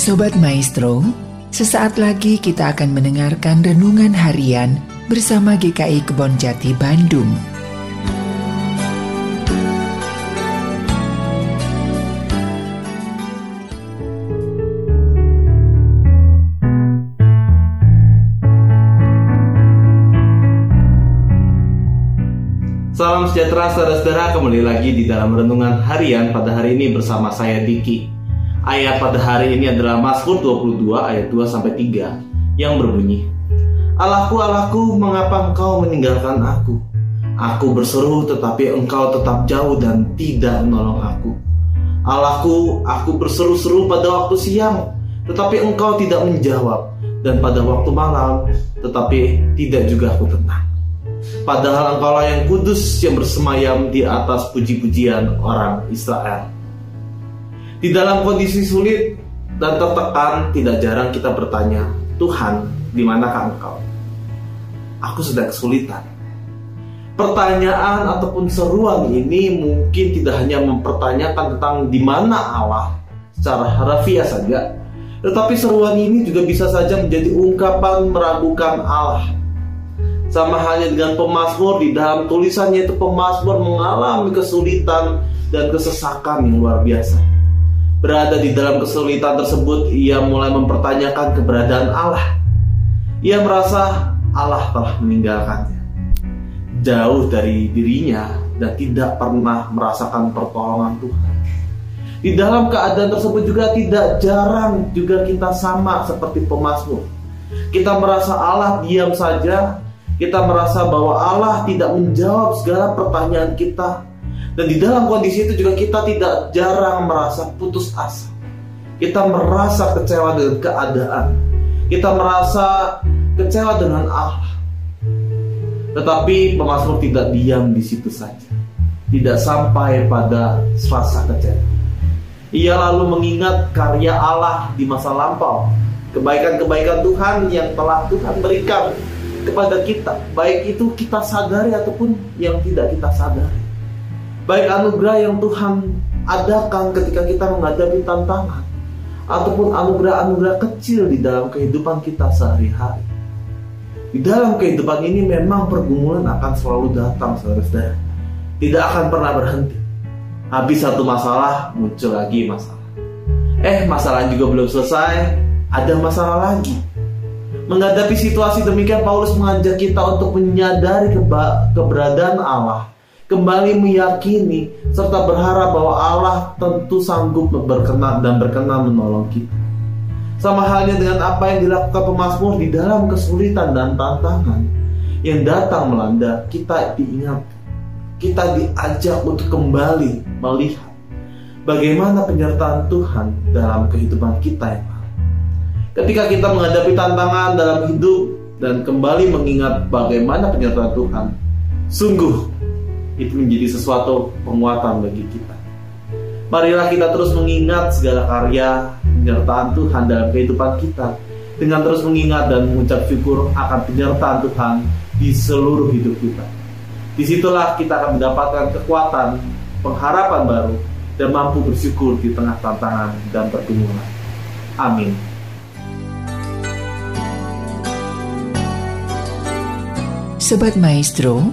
Sobat Maestro, sesaat lagi kita akan mendengarkan renungan harian bersama GKI Kebon Jati Bandung. Salam sejahtera saudara-saudara kembali lagi di dalam renungan harian pada hari ini bersama saya Diki. Ayat pada hari ini adalah Mazmur 22 ayat 2 sampai 3 yang berbunyi Allahku Allahku mengapa engkau meninggalkan aku? Aku berseru tetapi engkau tetap jauh dan tidak menolong aku. Allahku aku berseru-seru pada waktu siang tetapi engkau tidak menjawab. Dan pada waktu malam tetapi tidak juga aku tenang Padahal engkaulah yang kudus yang bersemayam di atas puji-pujian orang Israel. Di dalam kondisi sulit dan tertekan, tidak jarang kita bertanya, Tuhan, di manakah Engkau? Aku sedang kesulitan. Pertanyaan ataupun seruan ini mungkin tidak hanya mempertanyakan tentang di mana Allah secara harafiah saja, tetapi seruan ini juga bisa saja menjadi ungkapan meragukan Allah. Sama halnya dengan pemazmur di dalam tulisannya itu pemazmur mengalami kesulitan dan kesesakan yang luar biasa berada di dalam kesulitan tersebut, ia mulai mempertanyakan keberadaan Allah. Ia merasa Allah telah meninggalkannya, jauh dari dirinya, dan tidak pernah merasakan pertolongan Tuhan. Di dalam keadaan tersebut juga tidak jarang juga kita sama seperti pemazmur. Kita merasa Allah diam saja, kita merasa bahwa Allah tidak menjawab segala pertanyaan kita, dan di dalam kondisi itu juga kita tidak jarang merasa putus asa. Kita merasa kecewa dengan keadaan. Kita merasa kecewa dengan Allah. Tetapi pemazmur tidak diam di situ saja. Tidak sampai pada rasa kecewa. Ia lalu mengingat karya Allah di masa lampau. Kebaikan-kebaikan Tuhan yang telah Tuhan berikan kepada kita. Baik itu kita sadari ataupun yang tidak kita sadari baik anugerah yang Tuhan adakan ketika kita menghadapi tantangan ataupun anugerah-anugerah kecil di dalam kehidupan kita sehari-hari. Di dalam kehidupan ini memang pergumulan akan selalu datang, saudara-saudara. Tidak akan pernah berhenti. Habis satu masalah, muncul lagi masalah. Eh, masalah juga belum selesai, ada masalah lagi. Menghadapi situasi demikian, Paulus mengajak kita untuk menyadari keberadaan Allah kembali meyakini serta berharap bahwa Allah tentu sanggup berkenan dan berkenan menolong kita. Sama halnya dengan apa yang dilakukan pemazmur di dalam kesulitan dan tantangan. Yang datang melanda, kita diingat, kita diajak untuk kembali melihat bagaimana penyertaan Tuhan dalam kehidupan kita yang Ketika kita menghadapi tantangan dalam hidup dan kembali mengingat bagaimana penyertaan Tuhan, sungguh itu menjadi sesuatu penguatan bagi kita. Marilah kita terus mengingat segala karya penyertaan Tuhan dalam kehidupan kita dengan terus mengingat dan mengucap syukur akan penyertaan Tuhan di seluruh hidup kita. Di situlah kita akan mendapatkan kekuatan, pengharapan baru, dan mampu bersyukur di tengah tantangan dan pergumulan. Amin. Sobat Maestro,